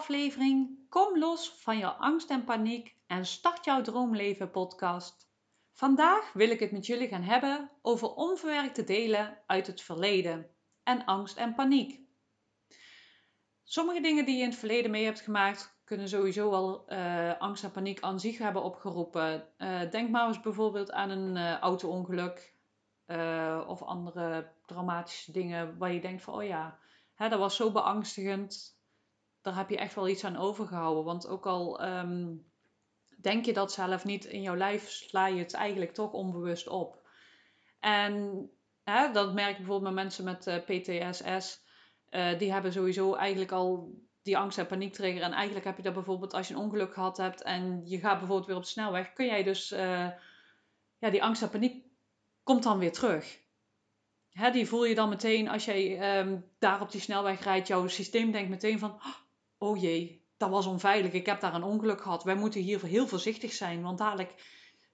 aflevering. Kom los van jouw angst en paniek en start jouw droomleven podcast. Vandaag wil ik het met jullie gaan hebben over onverwerkte delen uit het verleden en angst en paniek. Sommige dingen die je in het verleden mee hebt gemaakt kunnen sowieso wel uh, angst en paniek aan zich hebben opgeroepen. Uh, denk maar eens bijvoorbeeld aan een uh, auto-ongeluk of andere dramatische dingen waar je denkt van oh ja, hè, dat was zo beangstigend. Daar heb je echt wel iets aan overgehouden. Want ook al um, denk je dat zelf niet in jouw lijf, sla je het eigenlijk toch onbewust op. En hè, dat merk ik bijvoorbeeld met mensen met uh, eh, PTSS. Eh, die hebben sowieso eigenlijk al die angst- en paniektrigger. En eigenlijk heb je dat bijvoorbeeld als je een ongeluk gehad hebt en je gaat bijvoorbeeld weer op de snelweg, kun jij dus, uh, ja, die angst en paniek komt dan weer terug die voel je dan meteen als jij um, daar op die snelweg rijdt. Jouw systeem denkt meteen van, oh jee, dat was onveilig. Ik heb daar een ongeluk gehad. Wij moeten hier heel voorzichtig zijn, want dadelijk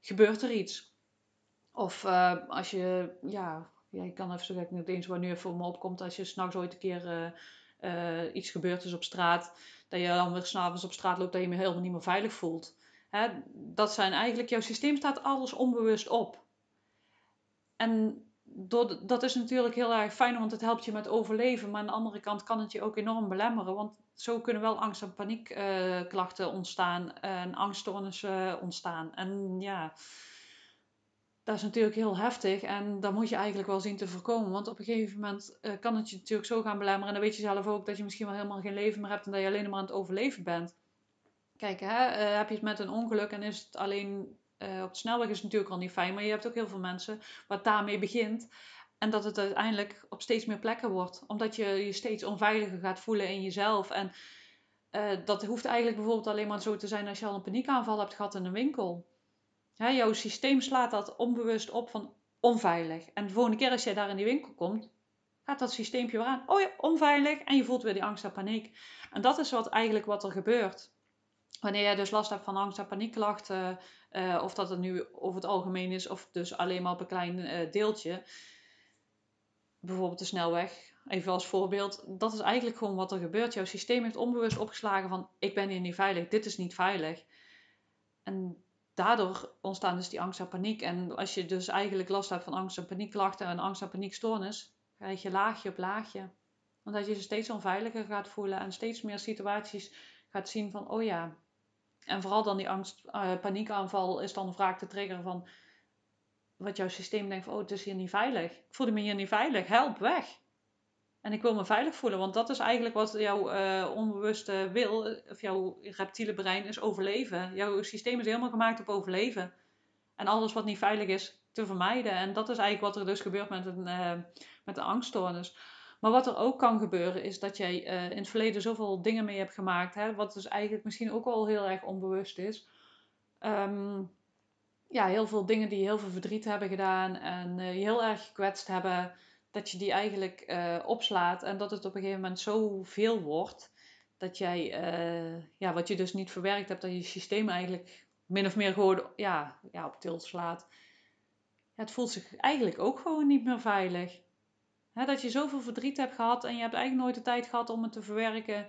gebeurt er iets. Of uh, als je, ja, ja, ik kan even kijken, niet eens even voor me opkomt. Als je s'nachts ooit een keer uh, uh, iets gebeurd is op straat, dat je dan weer s'avonds op straat loopt, dat je je helemaal niet meer veilig voelt. Hè? Dat zijn eigenlijk, jouw systeem staat alles onbewust op. En dat is natuurlijk heel erg fijn, want het helpt je met overleven. Maar aan de andere kant kan het je ook enorm belemmeren. Want zo kunnen wel angst- en paniekklachten ontstaan. En angststoornissen ontstaan. En ja, dat is natuurlijk heel heftig. En dat moet je eigenlijk wel zien te voorkomen. Want op een gegeven moment uh, kan het je natuurlijk zo gaan belemmeren. En dan weet je zelf ook dat je misschien wel helemaal geen leven meer hebt. En dat je alleen maar aan het overleven bent. Kijk, hè, uh, heb je het met een ongeluk en is het alleen uh, op de snelweg is natuurlijk al niet fijn, maar je hebt ook heel veel mensen het daarmee begint. En dat het uiteindelijk op steeds meer plekken wordt. Omdat je je steeds onveiliger gaat voelen in jezelf. En uh, dat hoeft eigenlijk bijvoorbeeld alleen maar zo te zijn als je al een paniekaanval hebt gehad in een winkel. Hè, jouw systeem slaat dat onbewust op van onveilig. En de volgende keer als jij daar in die winkel komt, gaat dat systeempje weer aan. Oh ja, onveilig. En je voelt weer die angst en paniek. En dat is wat eigenlijk wat er gebeurt. Wanneer jij dus last hebt van angst en paniekklachten, uh, of dat het nu over het algemeen is, of dus alleen maar op een klein uh, deeltje, bijvoorbeeld de snelweg, even als voorbeeld, dat is eigenlijk gewoon wat er gebeurt. Jouw systeem heeft onbewust opgeslagen van ik ben hier niet veilig, dit is niet veilig. En daardoor ontstaan dus die angst en paniek. En als je dus eigenlijk last hebt van angst en paniekklachten en angst en paniekstoornis, krijg je laagje op laagje. Omdat je je steeds onveiliger gaat voelen en steeds meer situaties gaat zien van, oh ja, en vooral dan die angst, uh, paniekaanval is dan vaak de trigger van wat jouw systeem denkt van, oh, het is hier niet veilig. Ik voel me hier niet veilig, help, weg. En ik wil me veilig voelen, want dat is eigenlijk wat jouw uh, onbewuste wil, of jouw reptiele brein is overleven. Jouw systeem is helemaal gemaakt op overleven. En alles wat niet veilig is, te vermijden. En dat is eigenlijk wat er dus gebeurt met een, met een angststoornis. Maar wat er ook kan gebeuren is dat jij uh, in het verleden zoveel dingen mee hebt gemaakt, hè, wat dus eigenlijk misschien ook wel heel erg onbewust is. Um, ja, heel veel dingen die heel veel verdriet hebben gedaan en uh, je heel erg gekwetst hebben, dat je die eigenlijk uh, opslaat en dat het op een gegeven moment zoveel wordt dat jij, ja, wat je dus niet verwerkt hebt, dat je systeem eigenlijk min of meer gewoon ja, ja, op tilt slaat. Ja, het voelt zich eigenlijk ook gewoon niet meer veilig dat je zoveel verdriet hebt gehad en je hebt eigenlijk nooit de tijd gehad om het te verwerken.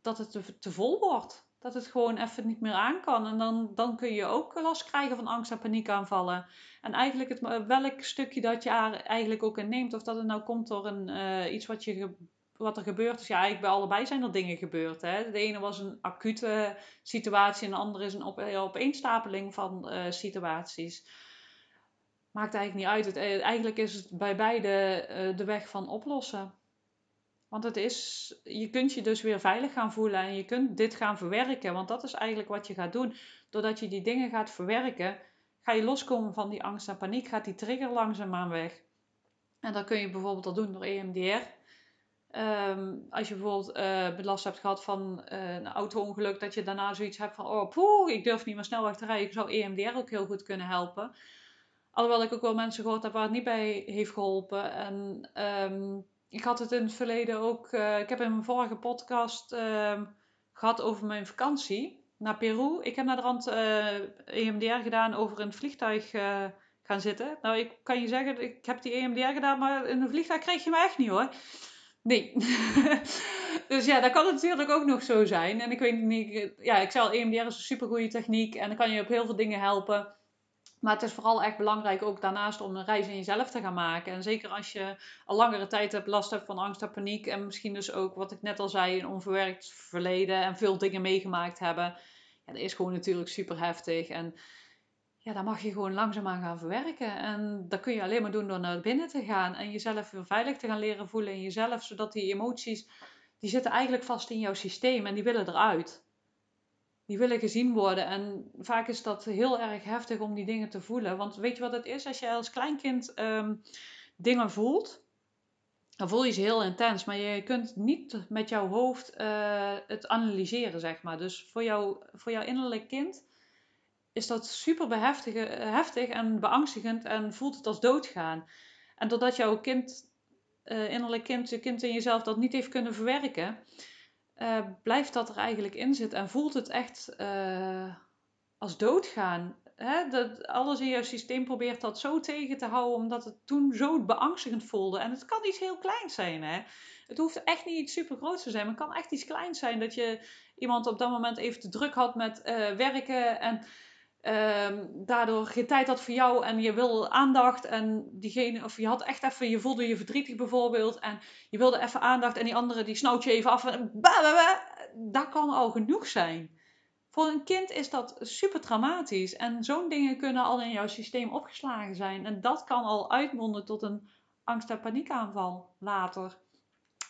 Dat het te, vol wordt. Dat het gewoon even niet meer aan kan. En dan, dan kun je ook last krijgen van angst en paniekaanvallen. En eigenlijk het, welk stukje dat je eigenlijk ook in neemt. Of dat het nou komt door een, uh, iets wat, je, wat er gebeurt. Dus ja, eigenlijk bij allebei zijn er dingen gebeurd. Hè. De ene was een acute situatie en de andere is een op, opeenstapeling van uh, situaties maakt eigenlijk niet uit. Het, eh, eigenlijk is het bij beide uh, de weg van oplossen. Want het is, je kunt je dus weer veilig gaan voelen en je kunt dit gaan verwerken. Want dat is eigenlijk wat je gaat doen. Doordat je die dingen gaat verwerken, ga je loskomen van die angst en paniek. Gaat die trigger langzaamaan weg. En dat kun je bijvoorbeeld al doen door EMDR. Ehm, als je bijvoorbeeld belast hebt gehad van een auto-ongeluk, dat je daarna zoiets hebt van: oh, poeh, ik durf niet meer snel weg te rijden. Ik zou EMDR ook heel goed kunnen helpen. Alhoewel ik ook wel mensen gehoord heb waar het niet bij heeft geholpen. En um, ik had het in het verleden ook. Uh, ik heb in mijn vorige podcast uh, gehad over mijn vakantie naar Peru. Ik heb naar de rand EMDR gedaan over het vliegtuig uh, gaan zitten. Nou, ik kan je zeggen, ik heb die EMDR gedaan, maar in een vliegtuig kreeg je me echt niet hoor. Nee. dus ja, dat kan natuurlijk ook nog zo zijn. En ik weet niet, ja, ik zei al, EMDR is een supergoeie techniek en dan kan je op heel veel dingen helpen. Maar het is vooral echt belangrijk ook daarnaast om een reis in jezelf te gaan maken. En zeker als je al langere tijd hebt last hebt van angst en paniek. En misschien dus ook, wat ik net al zei, een onverwerkt verleden en veel dingen meegemaakt hebben. Ja, dat is gewoon natuurlijk super heftig. En ja, daar mag je gewoon langzaam aan gaan verwerken. En dat kun je alleen maar doen door naar binnen te gaan. En jezelf weer veilig te gaan leren voelen in jezelf. Zodat die emoties, die zitten eigenlijk vast in jouw systeem en die willen eruit die willen gezien worden. En vaak is dat heel erg heftig om die dingen te voelen. Want weet je wat het is? Als je als kleinkind um, dingen voelt, dan voel je ze heel intens. Maar je kunt niet met jouw hoofd uh, het analyseren, zeg maar. Dus voor, jou, voor jouw innerlijk kind is dat super heftig en beangstigend en voelt het als doodgaan. En doordat jouw kind, uh, innerlijk kind, je kind in jezelf dat niet heeft kunnen verwerken uh, blijft dat er eigenlijk in zitten en voelt het echt uh, als doodgaan. Hè? Dat alles in jouw systeem probeert dat zo tegen te houden, omdat het toen zo beangstigend voelde. En het kan iets heel kleins zijn. Hè? Het hoeft echt niet iets super groots te zijn, maar het kan echt iets kleins zijn. Dat je iemand op dat moment even te druk had met uh, werken en um, daardoor geen tijd had voor jou en je wil aandacht en diegene, of je had echt even, je voelde je verdrietig bijvoorbeeld en je wilde even aandacht en die andere die snauwt je even af en dat kan al genoeg zijn. Voor een kind is dat super traumatisch en zo'n dingen kunnen al in jouw systeem opgeslagen zijn en dat kan al uitmonden tot een angst- en paniekaanval later.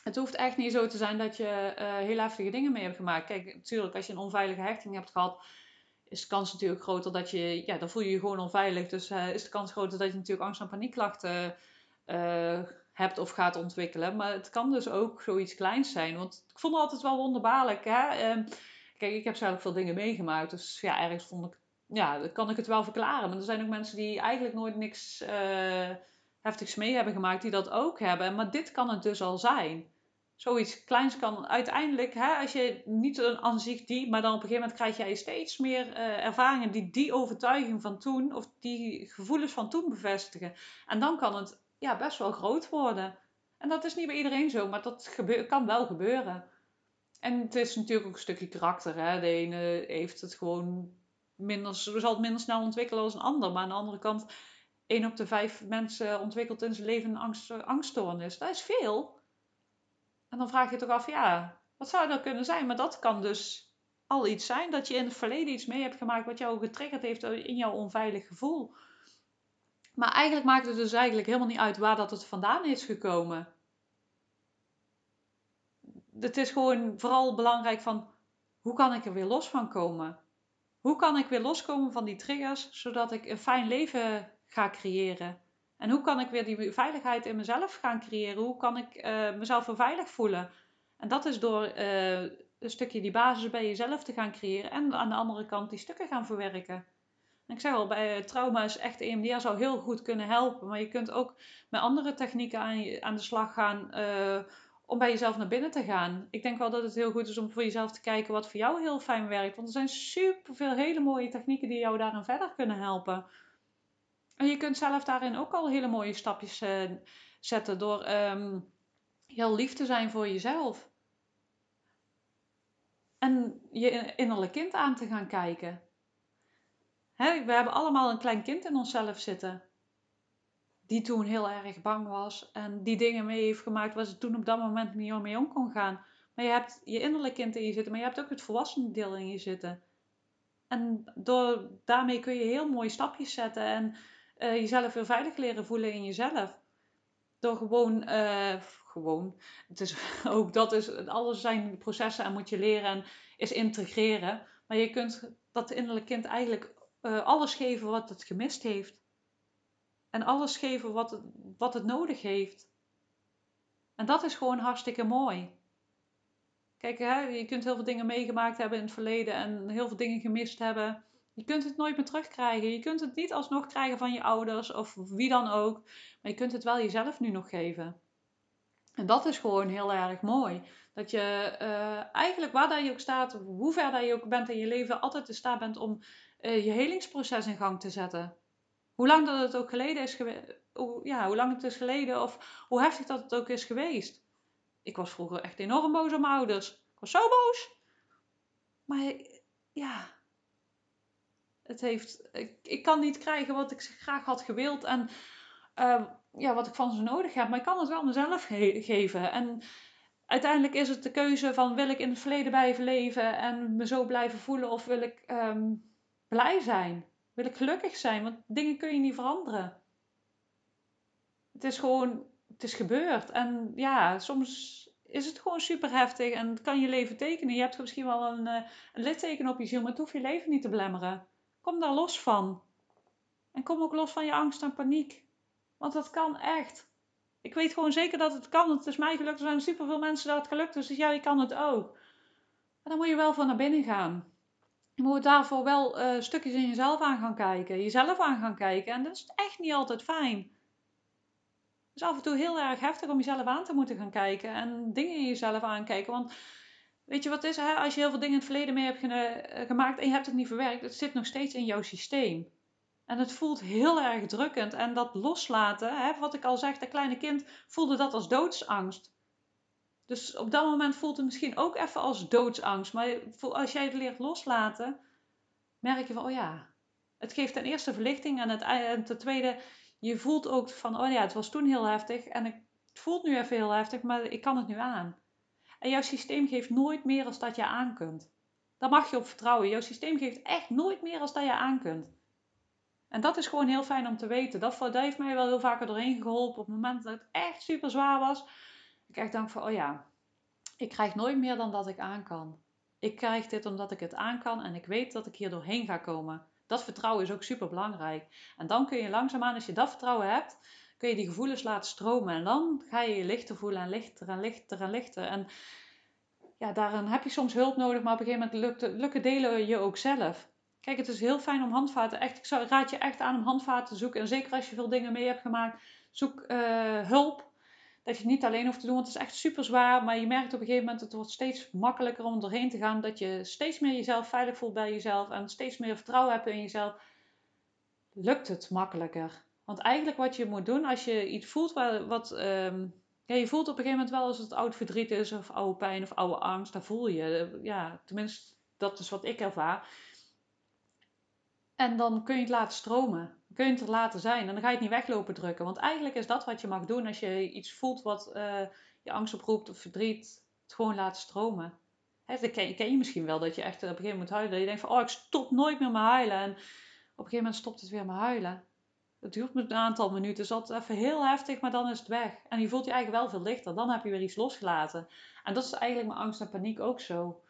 Het hoeft echt niet zo te zijn dat je uh, heel heftige dingen mee hebt gemaakt. Kijk, natuurlijk, als je een onveilige hechting hebt gehad, is de kans natuurlijk groter dat je, ja, dan voel je je gewoon onveilig. Dus uh, is de kans groter dat je natuurlijk angst- en paniekklachten uh, hebt of gaat ontwikkelen. Maar het kan dus ook zoiets kleins zijn. Want ik vond het altijd wel wonderbaarlijk. Hè? Uh, kijk, ik heb zelf veel dingen meegemaakt. Dus ja, ergens vond ik, ja, dan kan ik het wel verklaren. Maar er zijn ook mensen die eigenlijk nooit niks eh, heftigs mee hebben gemaakt, die dat ook hebben. Maar dit kan het dus al zijn zoiets kleins kan uiteindelijk, hè, als je niet een aan zich die, maar dan op een gegeven moment krijg jij steeds meer uh, ervaringen die die overtuiging van toen, of die gevoelens van toen bevestigen. En dan kan het ja, best wel groot worden. En dat is niet bij iedereen zo, maar dat kan wel gebeuren. En het is natuurlijk ook een stukje karakter. Hè. De ene heeft het gewoon minder, zal het minder snel ontwikkelen als een ander. Maar aan de andere kant, één op de vijf mensen ontwikkelt in zijn leven een angst, angststoornis. Dat is veel. En dan vraag je toch af, ja, wat zou dat kunnen zijn? Maar dat kan dus al iets zijn dat je in het verleden iets mee hebt gemaakt wat jou getriggerd heeft in jouw onveilig gevoel. Maar eigenlijk maakt het dus eigenlijk helemaal niet uit waar dat het vandaan is gekomen. Het is gewoon vooral belangrijk van hoe kan ik er weer los van komen? Hoe kan ik weer loskomen van die triggers zodat ik een fijn leven ga creëren? En hoe kan ik weer die veiligheid in mezelf gaan creëren? Hoe kan ik uh, mezelf weer veilig voelen? En dat is door uh, een stukje die basis bij jezelf te gaan creëren en aan de andere kant die stukken gaan verwerken. En ik zeg al, bij trauma is echt EMDR zou heel goed kunnen helpen, maar je kunt ook met andere technieken aan, aan de slag gaan om bij jezelf naar binnen te gaan. Ik denk wel dat het heel goed is om voor jezelf te kijken wat voor jou heel fijn werkt, want er zijn super veel hele mooie technieken die jou daarin verder kunnen helpen. En je kunt zelf daarin ook al hele mooie stapjes uh, zetten door um, heel lief te zijn voor jezelf. En je innerlijk kind aan te gaan kijken. Hè, we hebben allemaal een klein kind in onszelf zitten. Die toen heel erg bang was en die dingen mee heeft gemaakt waar ze toen op dat moment niet mee om kon gaan. Maar je hebt je innerlijk kind in je zitten, maar je hebt ook het volwassen deel in je zitten. En door, daarmee kun je heel mooie stapjes zetten. En uh, jezelf weer veilig leren voelen in jezelf. Door gewoon, uh, gewoon, het is ook dat is, alles zijn processen en moet je leren en is integreren. Maar je kunt dat innerlijk kind eigenlijk uh, alles geven wat het gemist heeft. En alles geven wat het, wat het nodig heeft. En dat is gewoon hartstikke mooi. Kijk, hè, je kunt heel veel dingen meegemaakt hebben in het verleden en heel veel dingen gemist hebben. Je kunt het nooit meer terugkrijgen. Je kunt het niet alsnog krijgen van je ouders of wie dan ook. Maar je kunt het wel jezelf nu nog geven. En dat is gewoon heel erg mooi. Dat je uh, eigenlijk waar dat je ook staat, hoe ver dat je ook bent in je leven, altijd in staat bent om uh, je helingsproces in gang te zetten. Hoe lang dat het ook geleden is geweest, ja, hoe lang het is geleden of hoe heftig dat het ook is geweest. Ik was vroeger echt enorm boos op mijn ouders. Ik was zo boos. Maar ja, het heeft, ik, ik kan niet krijgen wat ik graag had gewild en uh, ja, wat ik van ze nodig heb. Maar ik kan het wel mezelf ge geven. En uiteindelijk is het de keuze van wil ik in het verleden blijven leven en me zo blijven voelen of wil ik um, blij zijn? Wil ik gelukkig zijn? Want dingen kun je niet veranderen. Het is gewoon, het is gebeurd. En ja, soms is het gewoon super heftig en kan je leven tekenen. Je hebt misschien wel een, uh, een litteken op je ziel, maar het hoeft je leven niet te belemmeren. Kom daar los van. En kom ook los van je angst en paniek. Want dat kan echt. Ik weet gewoon zeker dat het kan. Het is mij gelukt. Er zijn superveel mensen dat het gelukt. Dus jij kan het ook. Maar dan moet je wel van naar binnen gaan. Je moet daarvoor wel uh, stukjes in jezelf aan gaan kijken. Jezelf aan gaan kijken. En dat is echt niet altijd fijn. Het is af en toe heel erg heftig om jezelf aan te moeten gaan kijken. En dingen in jezelf aankijken. Want weet je wat is? Hè? Als je heel veel dingen in het verleden mee hebt eh, gemaakt en je hebt het niet verwerkt. Het zit nog steeds in jouw systeem. En het voelt heel erg drukkend. En dat loslaten, hè, wat ik al zeg, dat kleine kind voelde dat als doodsangst. Dus op dat moment voelt het misschien ook even als doodsangst. Maar als jij het leert loslaten, merk je van, oh ja, het geeft ten eerste verlichting. En, het, en ten tweede, je voelt ook van, oh ja, het was toen heel heftig. En het voelt nu even heel heftig, maar ik kan het nu aan. En jouw systeem geeft nooit meer als dat je aan kunt. Daar mag je op vertrouwen. Jouw systeem geeft echt nooit meer als dat je aan kunt. En dat is gewoon heel fijn om te weten. Dat, heeft mij wel heel vaker doorheen geholpen. Op het moment dat het echt super zwaar was. Ik echt denk van, oh ja, ik krijg nooit meer dan dat ik aan kan. Ik krijg dit omdat ik het aan kan en ik weet dat ik hier doorheen ga komen. Dat vertrouwen is ook super belangrijk. En dan kun je langzaamaan, als je dat vertrouwen hebt, kun je die gevoelens laten stromen. En dan ga je je lichter voelen en lichter en lichter en lichter. En ja, daarin heb je soms hulp nodig, maar op een gegeven moment lukt, lukken delen je ook zelf. Kijk, het is heel fijn om handvaten. Echt, ik zou, raad je echt aan om handvaten te zoeken. En zeker als je veel dingen mee hebt gemaakt, zoek uh, hulp. Dat je het niet alleen hoeft te doen, want het is echt super zwaar. Maar je merkt op een gegeven moment, het wordt steeds makkelijker om doorheen te gaan. Dat je steeds meer jezelf veilig voelt bij jezelf. En steeds meer vertrouwen hebt in jezelf. Lukt het makkelijker. Want eigenlijk wat je moet doen als je iets voelt wat... wat um, ja, je voelt op een gegeven moment wel als het oud verdriet is, of oude pijn of oude angst. Daar voel je. Ja, tenminste, dat is wat ik ervaar en dan kun je het laten stromen. kun je het er laten zijn. En dan ga je het niet weglopen drukken. Want eigenlijk is dat wat je mag doen als je iets voelt wat uh, je angst oproept of verdriet. Het gewoon laten stromen. Ken, ken, je misschien wel. Dat je echt op een gegeven moment huilen. Dat je denkt van, oh ik stop nooit meer met huilen. En op een gegeven moment stopt het weer met huilen. Het duurt een aantal minuten. is altijd even heel heftig, maar dan is het weg. En je voelt je eigenlijk wel veel lichter. Dan heb je weer iets losgelaten. En dat is eigenlijk mijn angst en paniek ook zo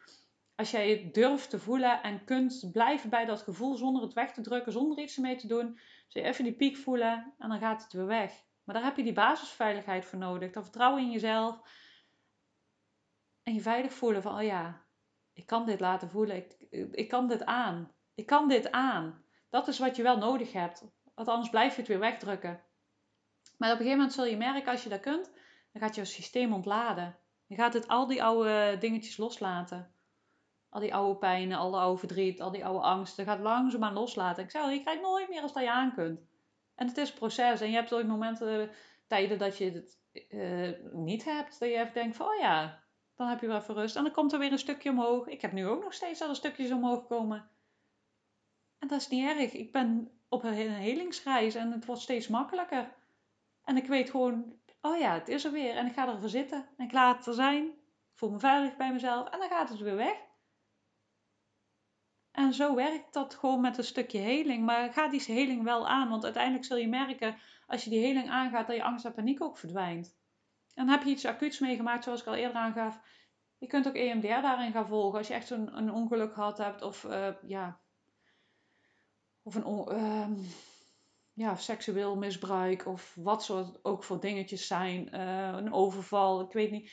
als jij het durft te voelen en kunt blijven bij dat gevoel zonder het weg te drukken, zonder iets ermee te doen, je even die piek voelen en dan gaat het weer weg. Maar daar heb je die basisveiligheid voor nodig. Dat vertrouwen in jezelf en je veilig voelen van, oh ja, ik kan dit laten voelen, ik, ik kan dit aan. Ik kan dit aan. Dat is wat je wel nodig hebt, want anders blijf je het weer wegdrukken. Maar op een gegeven moment zul je merken, als je dat kunt, dan gaat je systeem ontladen. Je gaat het, al die oude dingetjes loslaten al die oude pijnen, al die oude verdriet, al die oude angsten, gaat langzaamaan loslaten. Ik zei je krijgt nooit meer als dat je aan kunt. En het is een proces. En je hebt ooit momenten, tijden dat je het uh, niet hebt. Dat je even denkt oh ja, dan heb je wel even rust. En dan komt er weer een stukje omhoog. Ik heb nu ook nog steeds al een stukjes omhoog komen. En dat is niet erg. Ik ben op een helingsreis en het wordt steeds makkelijker. En ik weet gewoon, oh ja, het is er weer. En ik ga ervoor zitten. En ik laat het er zijn. Ik voel me veilig bij mezelf. En dan gaat het weer weg. En zo werkt dat gewoon met een stukje heling. Maar ga die heling wel aan, want uiteindelijk zul je merken als je die heling aangaat dat je angst en paniek ook verdwijnt. En dan heb je iets acuuts meegemaakt, zoals ik al eerder aangaf. Je kunt ook EMDR daarin gaan volgen als je echt een, ongeluk gehad hebt of uh, ja, of een uh, ja, seksueel misbruik of wat soort ook voor dingetjes zijn, uh, een overval, ik weet niet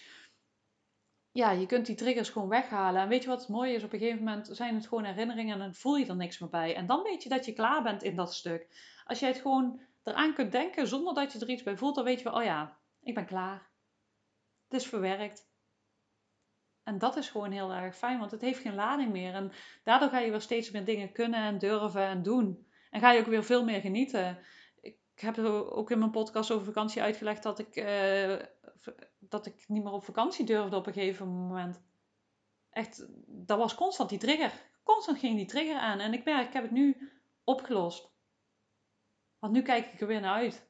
ja, je kunt die triggers gewoon weghalen. En weet je wat het mooie is? Op een gegeven moment zijn het gewoon herinneringen en dan voel je er niks meer bij. En dan weet je dat je klaar bent in dat stuk. Als jij het gewoon eraan kunt denken zonder dat je er iets bij voelt, dan weet je wel, oh ja, ik ben klaar. Het is verwerkt. En dat is gewoon heel erg fijn, want het heeft geen lading meer. En daardoor ga je weer steeds meer dingen kunnen en durven en doen. En ga je ook weer veel meer genieten. Ik, heb ook in mijn podcast over vakantie uitgelegd dat ik, eh, dat ik niet meer op vakantie durfde op een gegeven moment. Echt, dat was constant die trigger. Constant ging die trigger aan. En ik merk, ik heb het nu opgelost. Want nu kijk ik er weer naar uit.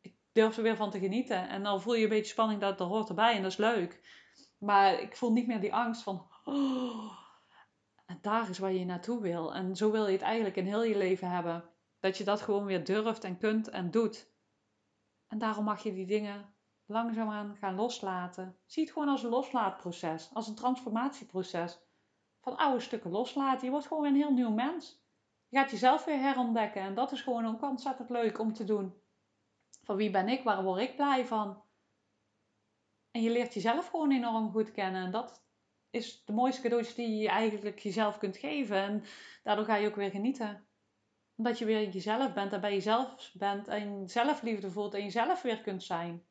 Ik durf er weer van te genieten. En dan voel je een beetje spanning dat er hoort erbij en dat is leuk. Maar ik voel niet meer die angst van. Oh, en daar is waar je naartoe wil. En zo wil je het eigenlijk in heel je leven hebben. Dat je dat gewoon weer durft en kunt en doet. En daarom mag je die dingen langzaamaan gaan loslaten. Zie het gewoon als een loslaatproces, als een transformatieproces. Van oude stukken loslaten. Je wordt gewoon een heel nieuw mens. Je gaat jezelf weer herontdekken en dat is gewoon ook ontzettend leuk om te doen. Van wie ben ik, waar word ik blij van? En je leert jezelf gewoon enorm goed kennen. En dat is de mooiste cadeautjes die je eigenlijk jezelf kunt geven. En daardoor ga je ook weer genieten. Omdat je weer jezelf bent en bij jezelf bent en zelfliefde voelt en jezelf weer kunt zijn.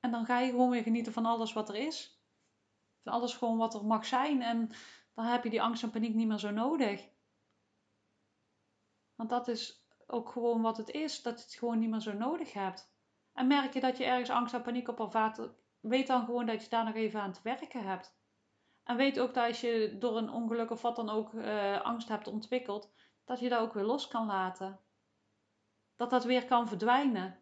En dan ga je gewoon weer genieten van alles wat er is. Van alles gewoon wat er mag zijn. En dan heb je die angst en paniek niet meer zo nodig. Want dat is ook gewoon wat het is, dat je het gewoon niet meer zo nodig hebt. En merk je dat je ergens angst en paniek op ervaart, weet dan gewoon dat je daar nog even aan te werken hebt. En weet ook dat als je door een ongeluk of wat dan ook uh, angst hebt ontwikkeld, dat je dat ook weer los kan laten. Dat dat weer kan verdwijnen.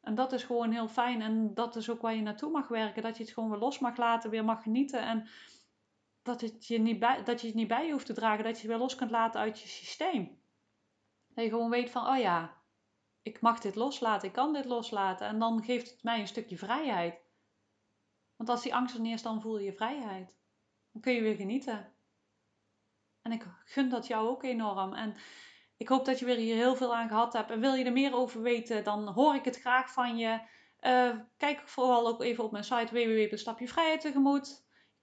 En dat is gewoon heel fijn. En dat is ook waar je naartoe mag werken. Dat je het gewoon weer los mag laten, weer mag genieten. En dat, het je, niet bij, dat je het niet bij je hoeft te dragen. Dat je het weer los kunt laten uit je systeem. Dat je gewoon weet van, oh ja, ik mag dit loslaten. Ik kan dit loslaten. En dan geeft het mij een stukje vrijheid. Want als die angst er niet is, dan voel je vrijheid. Dan kun je weer genieten. En ik gun dat jou ook enorm. En ik hoop dat je weer hier heel veel aan gehad hebt. En wil je er meer over weten, dan hoor ik het graag van je. Uh, kijk vooral ook even op mijn site www.stapjevrijheid.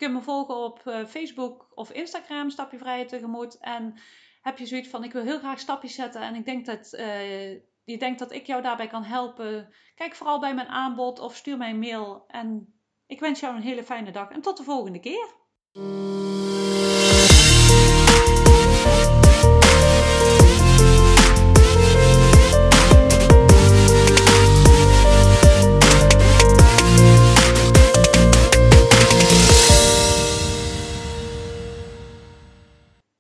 Kunt me volgen op uh, Facebook of Instagram, Stapje Vrijheid tegemoet. En heb je zoiets van, ik wil heel graag stapjes zetten en ik denk dat... Uh, je denkt dat ik jou daarbij kan helpen. Kijk vooral bij mijn aanbod of stuur mij een mail. En ik wens jou een hele fijne dag en tot de volgende keer.